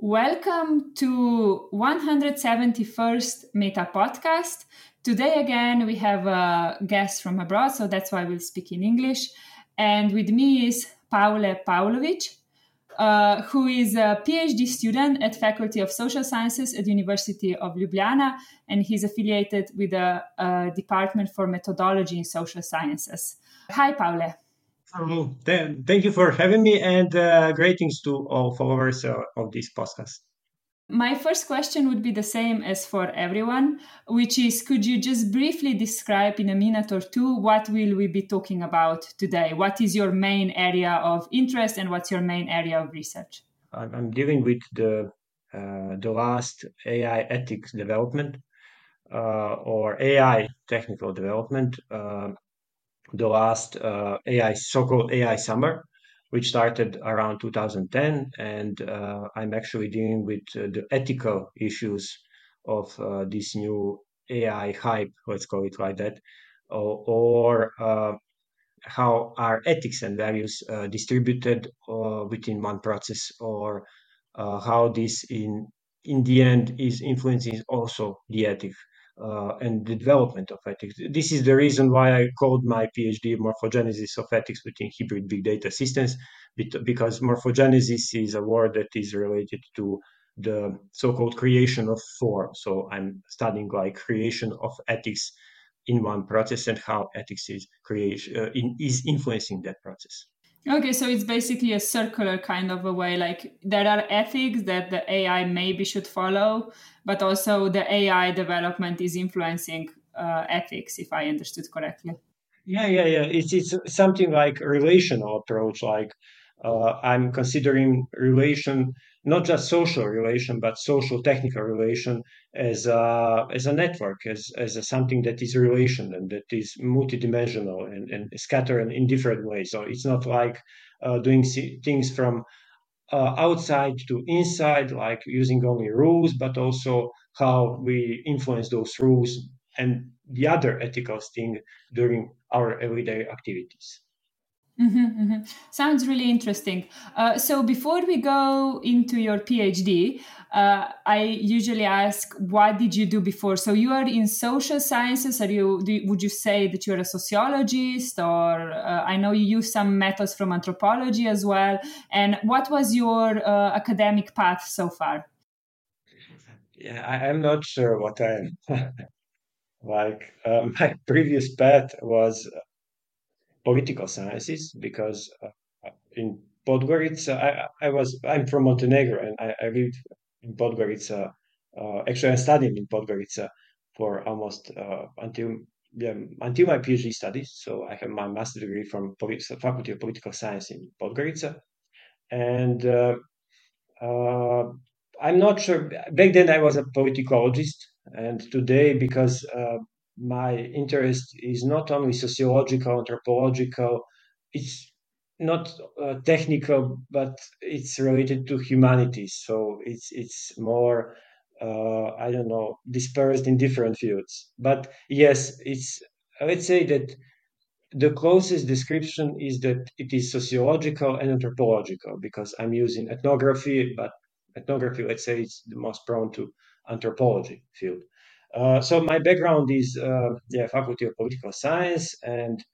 Welcome to 171st Meta Podcast. Today again we have a guest from abroad, so that's why we'll speak in English. And with me is Pavle Pavlović, uh, who is a PhD student at Faculty of Social Sciences at University of Ljubljana, and he's affiliated with the Department for Methodology in Social Sciences. Hi, Pavle. Hello. Thank you for having me, and uh, greetings to all followers uh, of this podcast. My first question would be the same as for everyone, which is could you just briefly describe in a minute or two what will we be talking about today? What is your main area of interest and what's your main area of research? I'm dealing with the uh, the last AI ethics development uh, or AI technical development, uh, the last uh, AI so-called AI summer which started around 2010. And uh, I'm actually dealing with uh, the ethical issues of uh, this new AI hype, let's call it like that, or, or uh, how are ethics and values uh, distributed within one process, or how this in in the end is influencing also the ethics uh, and the development of ethics. This is the reason why I called my PhD Morphogenesis of Ethics within Hybrid Big Data Systems, because morphogenesis is a word that is related to the so-called creation of form. So I'm studying like creation of ethics in one process and how ethics is creation uh, in, is influencing that process. Okay, so it's basically a circular kind of a way. Like there are ethics that the AI maybe should follow, but also the AI development is influencing uh, ethics, if I understood correctly. Yeah, yeah, yeah. It's it's something like relational approach. Like uh, I'm considering relation not just social relation, but social technical relation as a, as a network, as, as a something that is relation and that is multidimensional and, and scattered in different ways. So it's not like uh, doing things from uh, outside to inside, like using only rules, but also how we influence those rules and the other ethical thing during our everyday activities. Mm-hmm, mm-hmm. Sounds really interesting. Uh, so before we go into your PhD, uh, I usually ask, what did you do before? So you are in social sciences. Are you? Do, would you say that you're a sociologist, or uh, I know you use some methods from anthropology as well? And what was your uh, academic path so far? Yeah, I, am not sure what I am. like uh, my previous path was political sciences because uh, in Podgorica, I, I was I'm from Montenegro and I, I lived in Podgorica. Uh, actually, I studied in Podgorica for almost uh, until yeah, until my PhD studies. So I have my master degree from Faculty of Political Science in Podgorica, and uh, uh, I'm not sure. Back then, I was a politicologist, and today, because uh, my interest is not only sociological, anthropological, it's not uh, technical, but it's related to humanities. So it's it's more uh, I don't know dispersed in different fields. But yes, it's let's say that the closest description is that it is sociological and anthropological because I'm using ethnography, but ethnography, let's say, it's the most prone to anthropology field. Uh, so my background is uh, yeah, Faculty of Political Science, and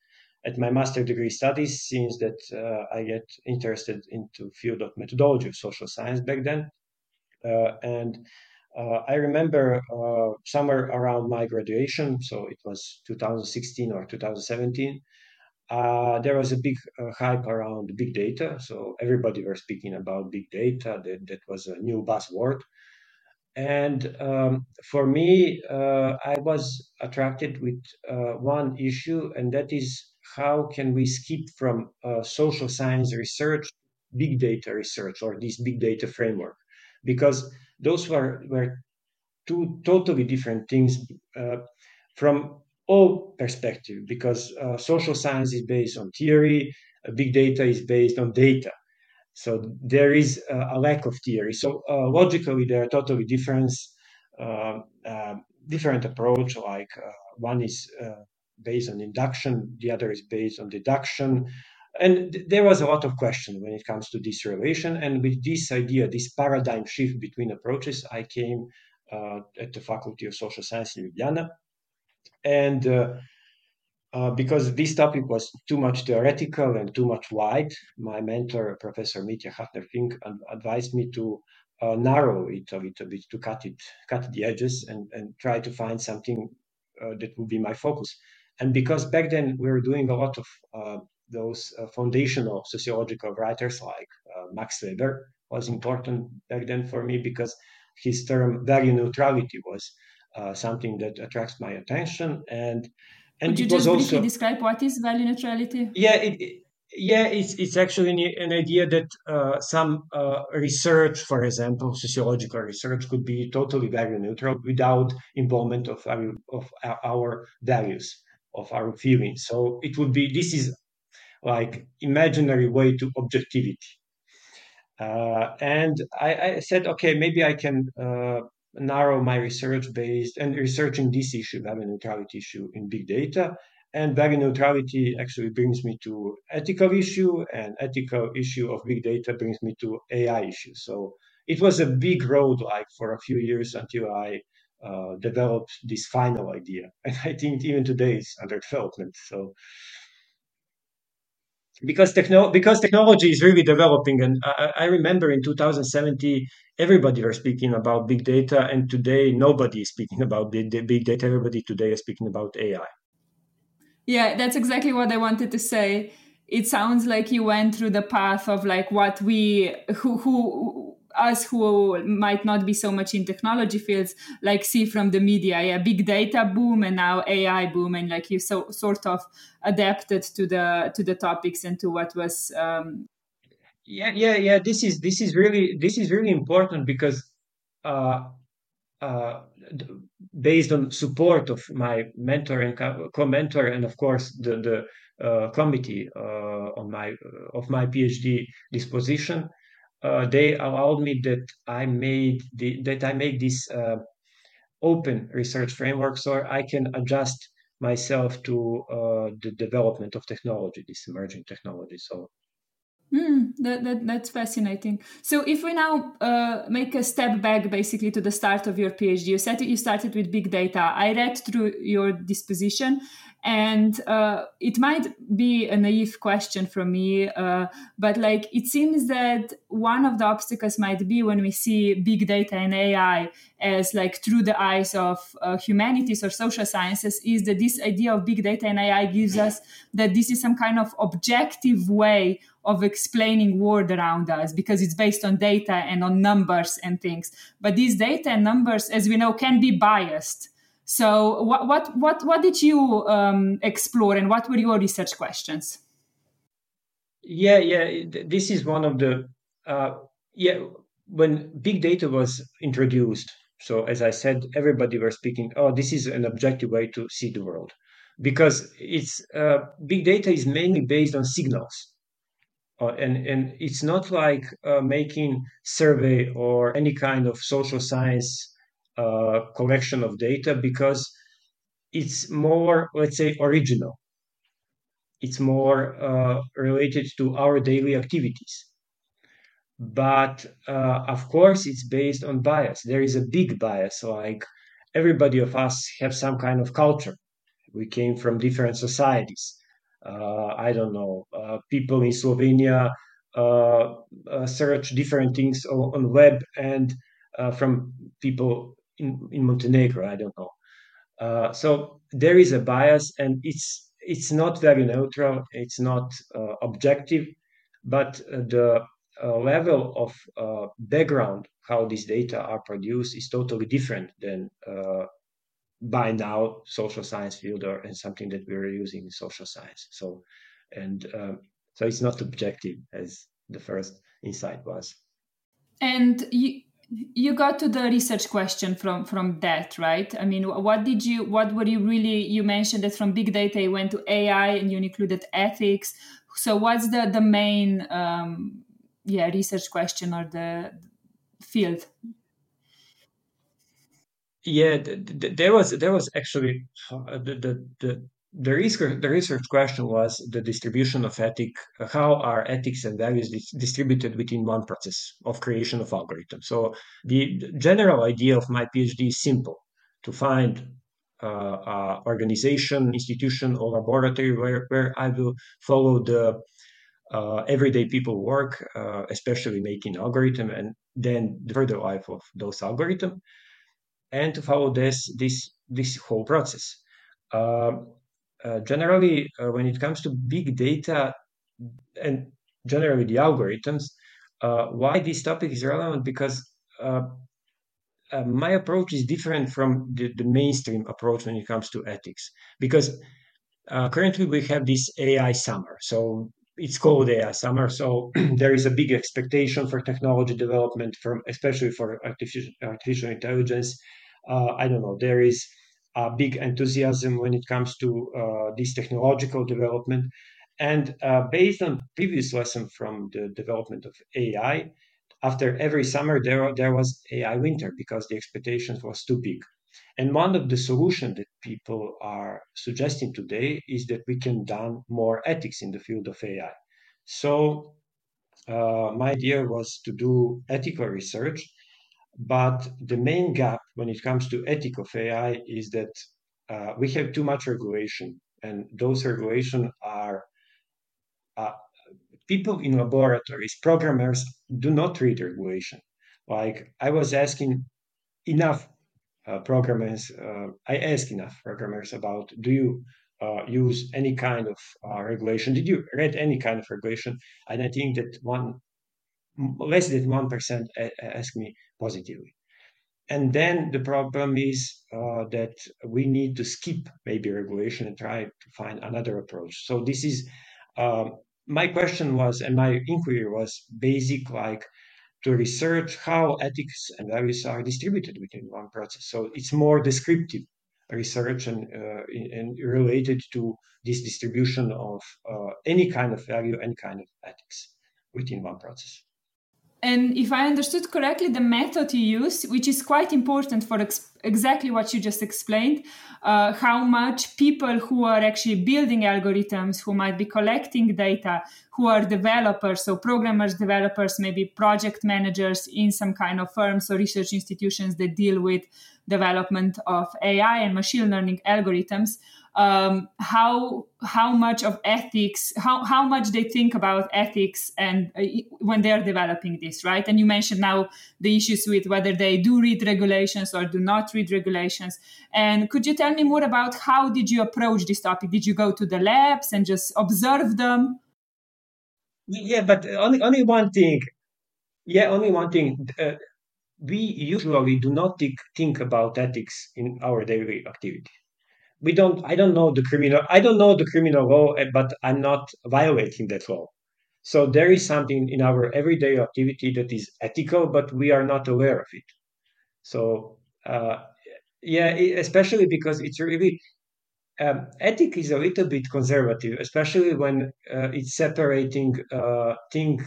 at my master degree studies, since that uh, I get interested into field of methodology of social science back then, uh, and uh, I remember somewhere around my graduation, so it was 2016 or 2017. there was a big hype around big data, so everybody was speaking about big data. That that was a new buzzword, and um, for me, uh, I was attracted with uh, one issue, and that is how can we skip from uh, social science research, big data research, or this big data framework, because those were were two totally different things uh, from all perspective. Because uh, social science is based on theory, big data is based on data so there is a lack of theory. So uh, logically, there are totally different, uh, uh, different approach. Like uh, one is uh, based on induction, the other is based on deduction. and th- there was a lot of question when it comes to this relation. And with this idea, this paradigm shift between approaches, I came uh, at the Faculty of Social Science in Ljubljana. And uh, uh, because this topic was too much theoretical and too much wide, my mentor, Professor Mitja Hafner-Fink, advised me to uh, narrow it a little bit, to cut it, cut the edges, and, and try to find something uh, that would be my focus. And because back then we were doing a lot of uh, those uh, foundational sociological writers like Max Weber was important back then for me because his term value neutrality was something that attracts my attention and and Could you just briefly describe what is value neutrality? Yeah, it, it, yeah, it's it's actually an, idea that uh, some uh, research, for example, sociological research, could be totally value neutral without involvement of our, of our values, of our feelings. So it would be this is like imaginary way to objectivity. Uh, and I, I, said, okay, maybe I can uh, narrow my research based and researching this issue, value neutrality issue in big data. And value neutrality actually brings me to ethical issue, and ethical issue of big data brings me to AI issue. So it was a big road, like for a few years until I uh, developed this final idea. And I think even today it's under development. So because techno- because technology is really developing and I, I, remember in 2017 everybody was speaking about big data and today nobody is speaking about big, big data. Everybody today is speaking about ai yeah that's exactly what i wanted to say. It sounds like you went through the path of like what we who who us who might not be so much in technology fields like see from the media. Yeah big data boom and now ai boom and like you so sort of adapted to the to the topics and to what was um... yeah yeah yeah this is this is really this is really important because uh uh, based on support of my mentor and co-mentor, and of course the the uh, committee uh, on my uh, of my PhD disposition, uh, they allowed me that I made the, that I make this open research framework so I can adjust myself to the development of technology, this emerging technology. So Mm, that, that, that's fascinating. So, if we now uh, make a step back basically to the start of your PhD, you said you started with big data. I read through your disposition, and uh, it might be a naive question from me, uh, but like it seems that one of the obstacles might be when we see big data and AI as like through the eyes of uh, humanities or social sciences, is that this idea of big data and AI gives us that this is some kind of objective way of explaining world around us because it's based on data and on numbers and things. But these data and numbers as we know can be biased so what what what, what did you um, explore and what were your research questions? Yeah yeah this is one of the uh, yeah when big data was introduced so as i said everybody were speaking oh this is an objective way to see the world. Because it's uh, big data is mainly based on signals. Uh, and and it's not like uh, making survey or any kind of social science uh, collection of data because it's more let's say original. It's more uh, related to our daily activities. But uh, of course it's based on bias. There is a big bias like everybody of us have some kind of culture. We came from different societies. Uh, I don't know, uh, people in Slovenia uh, search different things on, on web and from people in, in Montenegro, I don't know. so there is a bias and it's it's not very neutral, it's not objective, but the uh, level of uh, background how these data are produced is totally different than uh, by now social science field or and something that we are using in social science. So, and um, so it's not objective as the first insight was. And you you got to the research question from from that right? I mean what did you what were you really you mentioned that from big data you went to ai and you included ethics. So what's the the main um yeah research question or the field? Yeah, th- th- there was there was actually uh, the, the the the research, the research question was the distribution of ethic, how are ethics and values dis- distributed within one process of creation of algorithms. So the general idea of my PhD is simple: to find uh, organization, institution, or laboratory where, where I will follow the uh, everyday people work, uh, especially making algorithm and then the further life of those algorithm, and to follow this this this whole process. Um, uh, generally, uh, when it comes to big data and generally the algorithms, uh, why this topic is relevant because uh, my approach is different from the, the, mainstream approach when it comes to ethics because currently we have this AI summer. So it's called AI summer. So there is a big expectation for technology development, from especially for artificial, artificial intelligence. I don't know. There is uh, big enthusiasm when it comes to uh, this technological development. And uh, based on previous lesson from the development of AI, after every summer there, there was AI winter because the expectations was too big. And one of the solutions that people are suggesting today is that we can done more ethics in the field of AI. So uh, my idea was to do ethical research but the main gap when it comes to ethic of AI is that uh, we have too much regulation, and those regulations are uh, people in laboratories, programmers do not read regulation. Like I was asking enough uh, programmers, uh, I asked enough programmers about do you uh, use any kind of uh, regulation? Did you read any kind of regulation? And I think that one less than 1% ask me positively. And then the problem is uh, that we need to skip maybe regulation and try to find another approach. So this is uh, my question was, and my inquiry was basic, like to research how ethics and values are distributed within one process. So it's more descriptive research and, uh, and related to this distribution of uh, any kind of value, any kind of ethics within one process. And if I understood correctly, the method you use, which is quite important for ex- exactly what you just explained, uh, how much people who are actually building algorithms, who might be collecting data, who are developers, so programmers, developers, maybe project managers in some kind of firms or research institutions that deal with development of AI and machine learning algorithms, um, how how much of ethics how, how much they think about ethics and uh, when they are developing this right? And you mentioned now the issues with whether they do read regulations or do not read regulations. And could you tell me more about how did you approach this topic? Did you go to the labs and just observe them? Yeah but only only one thing. Yeah only one thing. Uh, we usually do not think, think about ethics in our daily activity we don't i don't know the criminal i don't know the criminal law eh, but i'm not violating that law. So there is something in our everyday activity that is ethical but we are not aware of it. So uh, yeah especially because it's really um, ethic is a little bit conservative especially when uh, it's separating uh, thing,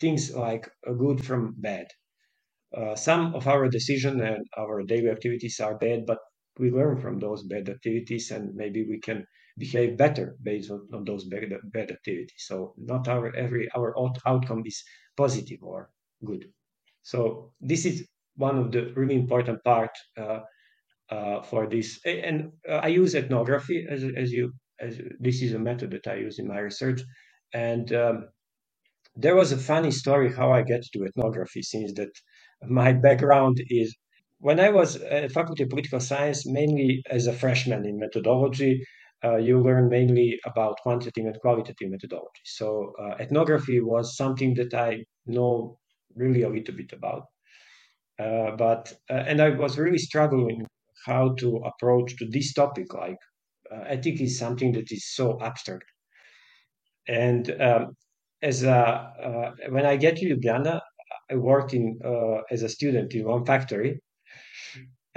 things like good from bad. Uh, some of our decision and our daily activities are bad but we learn from those bad activities and maybe we can behave better based on, on those bad, bad activities. So not our every our outcome is positive or good. So this is one of the really important part uh, uh, for this. And uh, i use ethnography as, as you as this is a method that i use in my research. And um, there was a funny story how i get to ethnography since that my background is when I was at Faculty of Political Science, mainly as a freshman in methodology, uh, you learn mainly about quantitative and qualitative methodology. So uh, ethnography was something that I know really a little bit about. Uh, but uh, and I was really struggling how to approach to this topic. Like uh, ethics is something that is so abstract. And um, as a, uh, when I get to Uganda, I worked in as a student in one factory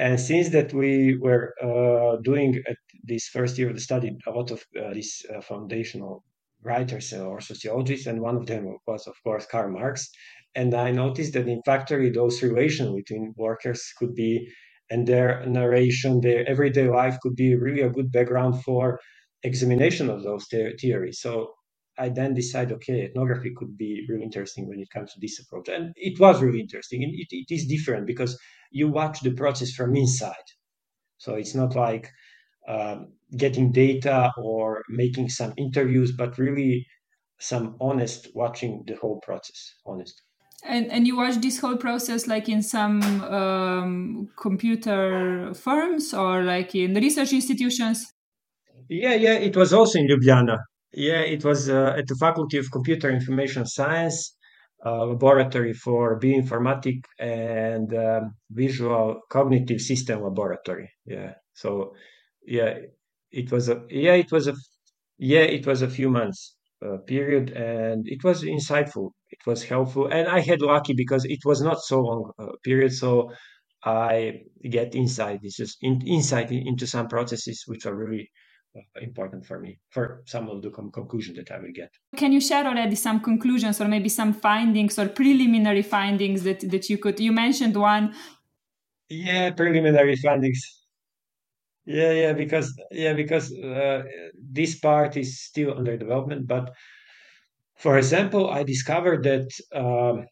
and since that we were uh, doing at this first year of the study a lot of uh, these uh, foundational writers or sociologists, and one of them was, of course, Karl Marx. And I noticed that in factory, those relations between workers could be, and their narration, their everyday life could be really a good background for examination of those theories. So I then decided, okay, ethnography could be really interesting when it comes to this approach. And it was really interesting. And it, it is different because you watch the process from inside. So it's not like um, getting data or making some interviews, but really some honest watching the whole process, honest. And, and you watch this whole process like in some um, computer firms or like in the research institutions? Yeah, yeah, it was also in Ljubljana. Yeah, it was uh, at the Faculty of Computer Information Science, uh, laboratory for bioinformatics and um, visual cognitive system laboratory. Yeah, so yeah, it was a yeah, it was a yeah, it was a few months uh, period, and it was insightful. It was helpful, and I had lucky because it was not so long uh, period, so I get insight. It's just in, insight into some processes which are really important for me for some of the com- conclusions that I will get. Can you share already some conclusions or maybe some findings or preliminary findings that, that you could? You mentioned one. Yeah, preliminary findings. Yeah, yeah, because yeah, because uh, this part is still under development. But for example, I discovered that um,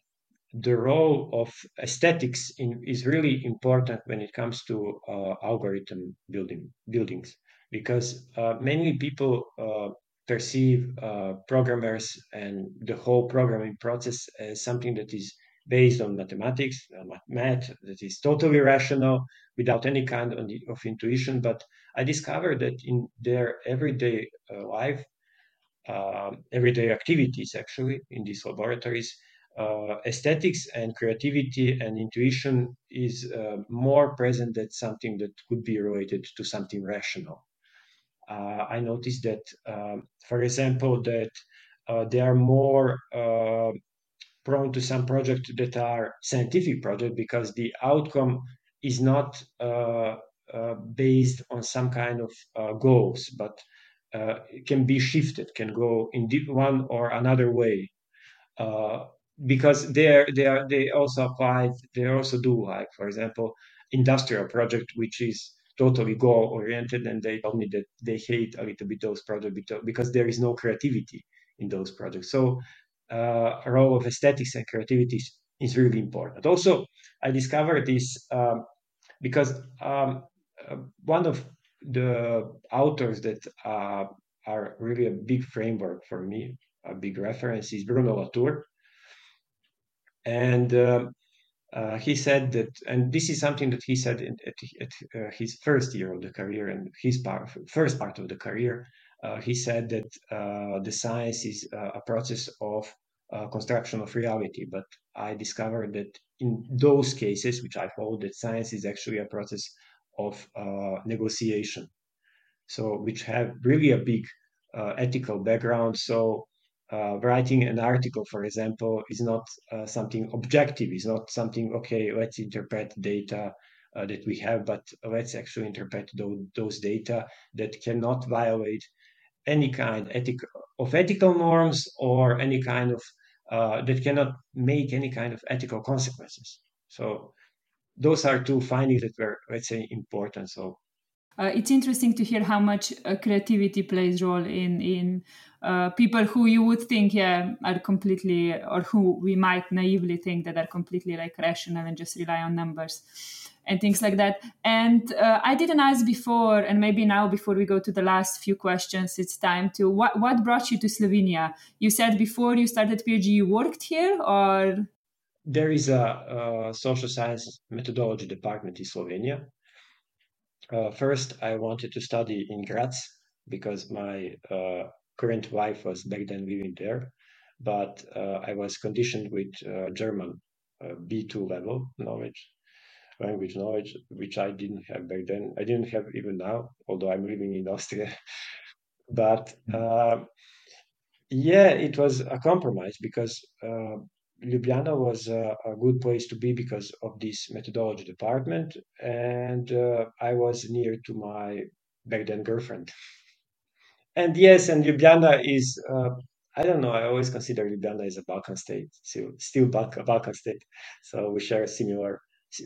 the role of aesthetics in, is really important when it comes to uh, algorithm building buildings because uh, many people uh, perceive uh, programmers and the whole programming process as something that is based on mathematics, uh, math that is totally rational without any kind of, intuition. But I discovered that in their everyday uh, life, uh, everyday activities, actually, in these laboratories, uh, aesthetics and creativity and intuition is uh, more present than something that could be related to something rational. Uh, I noticed that, um, for example, that uh, they are more uh, prone to some projects that are scientific projects because the outcome is not uh, uh, based on some kind of uh, goals, but it can be shifted, can go in one or another way. because they are, they are they also apply they also do like for example industrial project which is totally goal oriented and they told me that they hate a little bit those projects because there is no creativity in those projects so uh, role of aesthetics and creativity is really important. Also i discovered this um, because um, uh, one of the authors that uh, are really a big framework for me a big reference is bruno latour. And um, uh, he said that, and this is something that he said in, at, at uh, his first year of the career and his part, first part of the career. Uh, he said that uh, the science is uh, a process of uh, construction of reality. But I discovered that in those cases, which I hold, that science is actually a process of negotiation. So, which have really a big ethical background. So, uh, writing an article, for example, is not uh, something objective. It's not something okay. Let's interpret data uh, that we have, but let's actually interpret those, those data that cannot violate any kind ethic, of ethical norms or any kind of uh, that cannot make any kind of ethical consequences. So those are two findings that were, let's say, important. So uh, it's interesting to hear how much uh, creativity plays role in in uh, people who you would think yeah are completely or who we might naively think that are completely like rational and just rely on numbers and things like that. And uh, i didn't ask before and maybe now before we go to the last few questions it's time to what what brought you to slovenia? You said before you started phd you worked here or? There is a, a social science methodology department in slovenia uh, first, I wanted to study in Graz because my uh, current wife was back then living there, but uh, I was conditioned with uh, German uh, B2 level knowledge, language knowledge, which I didn't have back then. I didn't have even now, although I'm living in Austria. but uh, yeah, it was a compromise because Ljubljana was a, a, good place to be because of this methodology department, and uh, I was near to my back then girlfriend. And yes, and Ljubljana is, uh, I don't know, I always consider Ljubljana as a Balkan state, still, still Balkan, Balkan state. So we share similar,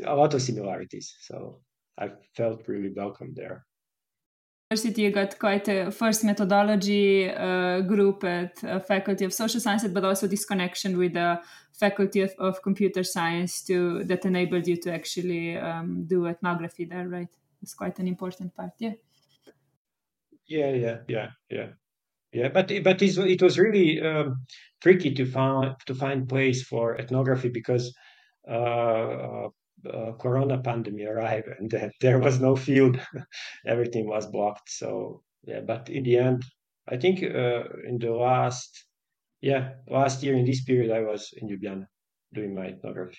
a lot of similarities. So I felt really welcome there. University, you got quite a first methodology uh, group at uh, Faculty of Social Sciences, but also this connection with the Faculty of, of Computer Science to that enabled you to actually um, do ethnography there, right? It's quite an important part, yeah. Yeah, yeah, yeah, yeah, yeah. But but it was really um, tricky to find to find place for ethnography because uh, uh, corona pandemic arrived and there was no field. Everything was blocked. So yeah but in the end i think uh, in the last yeah last year in this period i was in ljubljana doing my ethnography.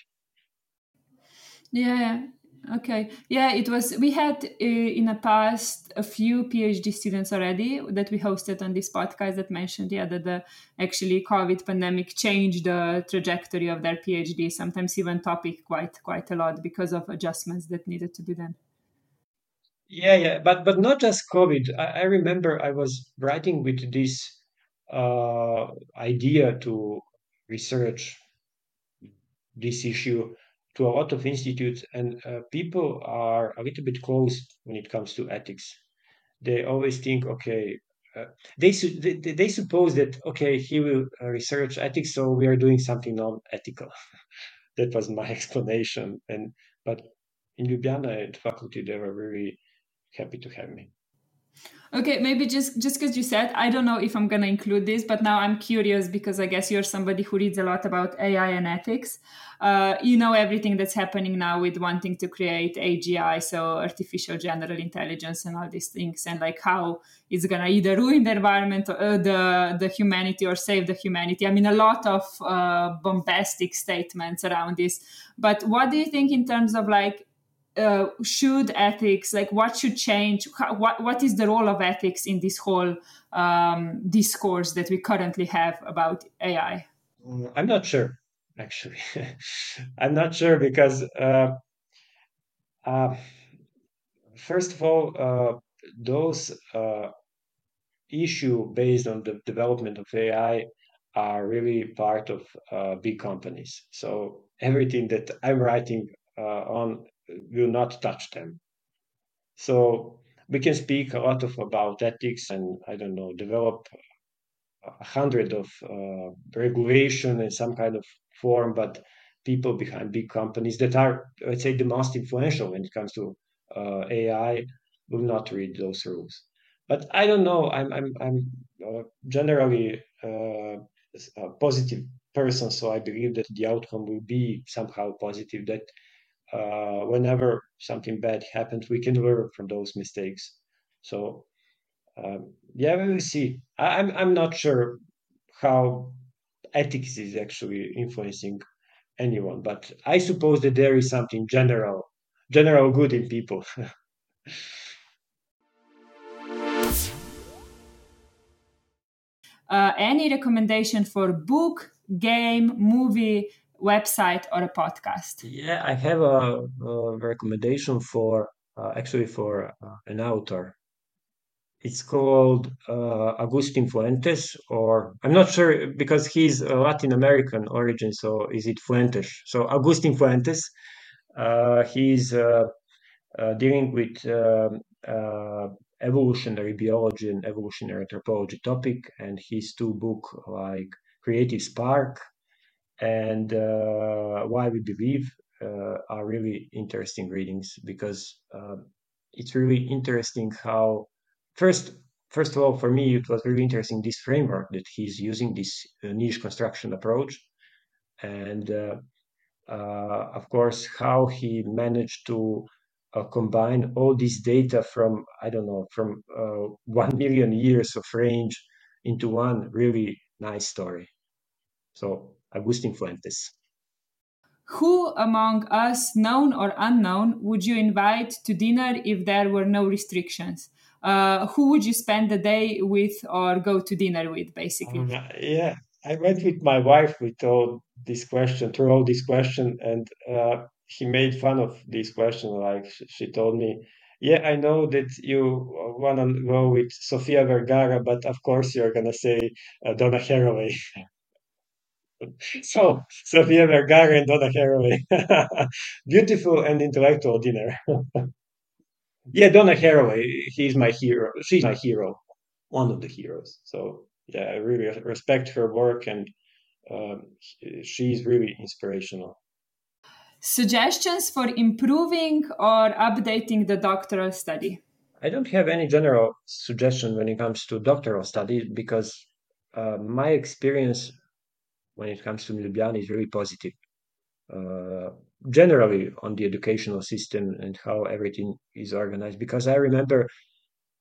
Yeah Okay. Yeah, it was. We had uh, in the past a few PhD students already that we hosted on this podcast that mentioned, yeah, that the actually COVID pandemic changed the trajectory of their PhD. Sometimes even topic quite quite a lot because of adjustments that needed to be done. Yeah, yeah, but but not just COVID. I, I remember I was writing with this uh, idea to research this issue to a lot of institutes, and uh, people are a little bit closed when it comes to ethics. They always think, okay, uh, they, su- they they suppose that okay, he will uh, research ethics, so we are doing something non-ethical. that was my explanation. And but in Ljubljana at faculty, they were very happy to have me. Okay, maybe just just because you said, I don't know if I'm gonna include this, but now I'm curious because I guess you're somebody who reads a lot about AI and ethics. Uh, you know everything that's happening now with wanting to create AGI, so artificial general intelligence, and all these things, and like how it's gonna either ruin the environment, or, uh, the the humanity, or save the humanity. I mean, a lot of uh, bombastic statements around this. But what do you think in terms of like uh, should ethics like what should change How, what what is the role of ethics in this whole um, discourse that we currently have about AI? Mm, I'm not sure, actually. I'm not sure because uh, uh, first of all, uh, those uh, issue based on the development of AI are really part of uh, big companies. So everything that I'm writing on will not touch them. So we can speak a lot of about ethics and I don't know develop a hundred of uh, regulation in some kind of form, but people behind big companies that are let's say the most influential when it comes to uh, AI will not read those rules. But I don't know. I'm I'm I'm uh, generally uh, a positive person, so I believe that the outcome will be somehow positive. That uh, whenever something bad happens, we can learn from those mistakes. So um, yeah, we will see. I, I'm I'm not sure how ethics is actually influencing anyone, but I suppose that there is something general, general good in people. uh, any recommendation for book, game, movie website or a podcast? Yeah, I have a, a recommendation for uh, actually for uh, an author. It's called uh, Agustin Fuentes, or I'm not sure because he's Latin American origin, so is it Fuentes? So Agustin Fuentes, uh, he's uh, uh, dealing with um, evolutionary biology and evolutionary anthropology topic, and his two book like Creative Spark and uh, why we believe uh, are really interesting readings because uh, it's really interesting how first first of all for me it was really interesting this framework that he's using this uh, niche construction approach. And uh, uh, of course how he managed to combine all this data from i don't know from 1 million years of range into one really nice story. So Agustin Fuentes. Who among us, known or unknown, would you invite to dinner if there were no restrictions? Uh, who would you spend the day with or go to dinner with, basically? Um, yeah, I went with my wife with all this question, through all this question, and uh, she made fun of this question. Like she told me, "Yeah, I know that you want to go with Sofia Vergara, but of course you're gonna say uh, Donna Haraway." So, Sofia Vergara and Donna Haraway. Beautiful and intellectual dinner. yeah, Donna Haraway, he's my hero. She's my hero, one of the heroes. So yeah, I really respect her work, and um, she's really inspirational. Suggestions for improving or updating the doctoral study? I don't have any general suggestion when it comes to doctoral study because uh, my experience when it comes to Ljubljana is really positive. Uh, generally on the educational system and how everything is organized. Because I remember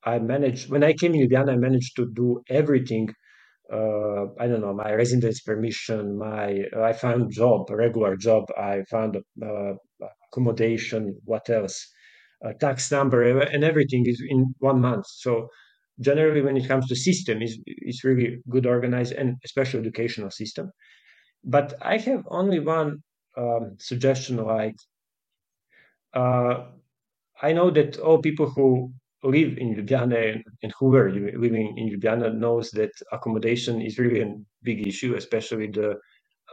I managed when I came in Ljubljana, I managed to do everything. Uh, I don't know my residence permission, my I found job, a regular job. I found uh, accommodation. What else? A tax number and everything is in one month. So generally, when it comes to system, is it's really good organized and especially educational system. But I have only one um, suggestion like uh, I know that all people who live in Ljubljana and who were living in Ljubljana knows that accommodation is really a big issue, especially the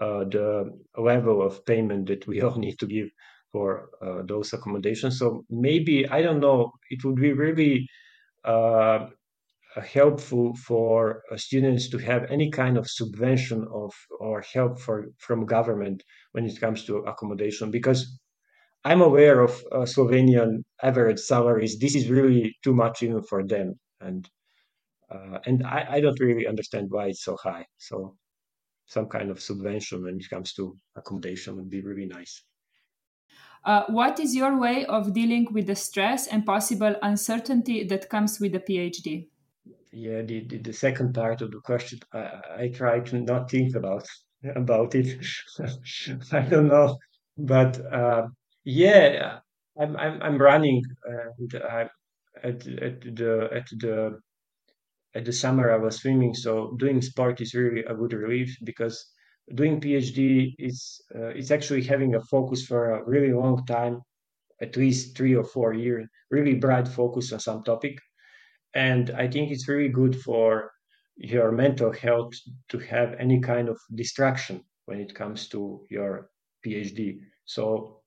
uh, the level of payment that we all need to give for uh, those accommodations. So maybe I don't know. It would be really uh, helpful for uh, students to have any kind of subvention of or help for from government when it comes to accommodation because I'm aware of uh, Slovenian average salaries. This is really too much even for them, and uh, and I, I don't really understand why it's so high. So some kind of subvention when it comes to accommodation would be really nice. Uh, what is your way of dealing with the stress and possible uncertainty that comes with a PhD? Yeah, the, the, the second part of the question, I, I try to not think about about it. I don't know, but uh, yeah, I'm I'm I'm running, and I'm at at the at the at the summer I was swimming, so doing sport is really a good relief because doing PhD is uh, it's actually having a focus for a really long time, at least three or four years, really bright focus on some topic and I think it's really good for your mental health to have any kind of distraction when it comes to your PhD. So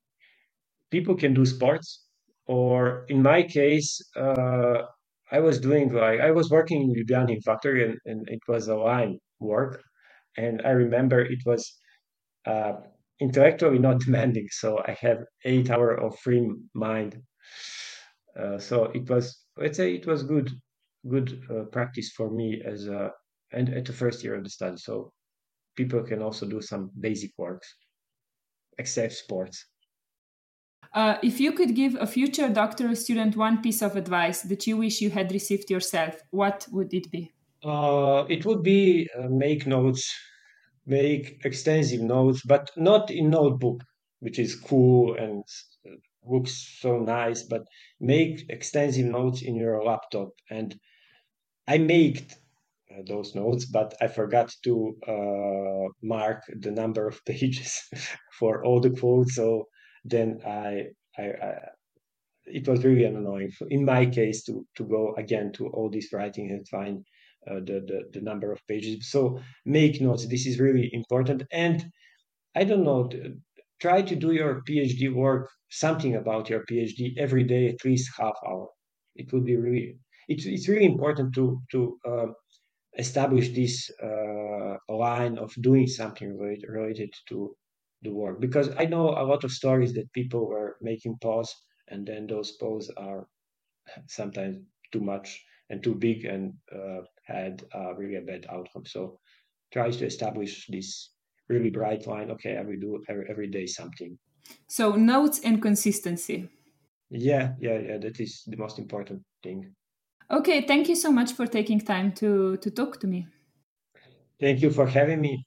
people can do sports, or in my case, uh, I was doing like I was working in Ljubljana factory, and, and it was a line work, and I remember it was uh, intellectually not demanding, so I have eight hour of free mind. Uh, so it was let's say it was good good uh, practice for me as a and at the first year of the study. So people can also do some basic works except sports. Uh, if you could give a future doctoral student one piece of advice that you wish you had received yourself what would it be? Uh, it would be uh, make notes make extensive notes but not in notebook which is cool and looks so nice, but make extensive notes in your laptop. And I made uh, those notes, but I forgot to uh, mark the number of pages for all the quotes. So then I, I, I, it was really annoying in my case to to go again to all this writing and find uh, the, the the number of pages. So make notes. This is really important. And I don't know try to do your PhD work, something about your PhD every day, at least half hour. It would be really, it's, it's really important to, to uh, establish this uh, line of doing something related, related to the work. Because I know a lot of stories that people were making pause and then those pause are sometimes too much and too big and uh, had uh, really a bad outcome. So try to establish this really bright line okay i will do every, every day something. So notes and consistency. Yeah yeah yeah that is the most important thing. Okay thank you so much for taking time to to talk to me. Thank you for having me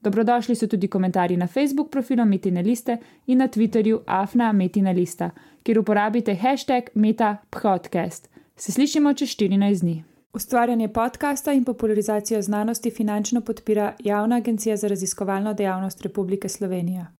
Dobrodošli so tudi komentarji na Facebook profilu Metina Liste in na Twitterju Afna Metina Lista, kjer uporabite hashtag MetaPodcast. Se slišimo čez 14 dni. Ustvarjanje podcasta in popularizacijo znanosti finančno podpira Javna agencija za raziskovalno dejavnost Republike Slovenije.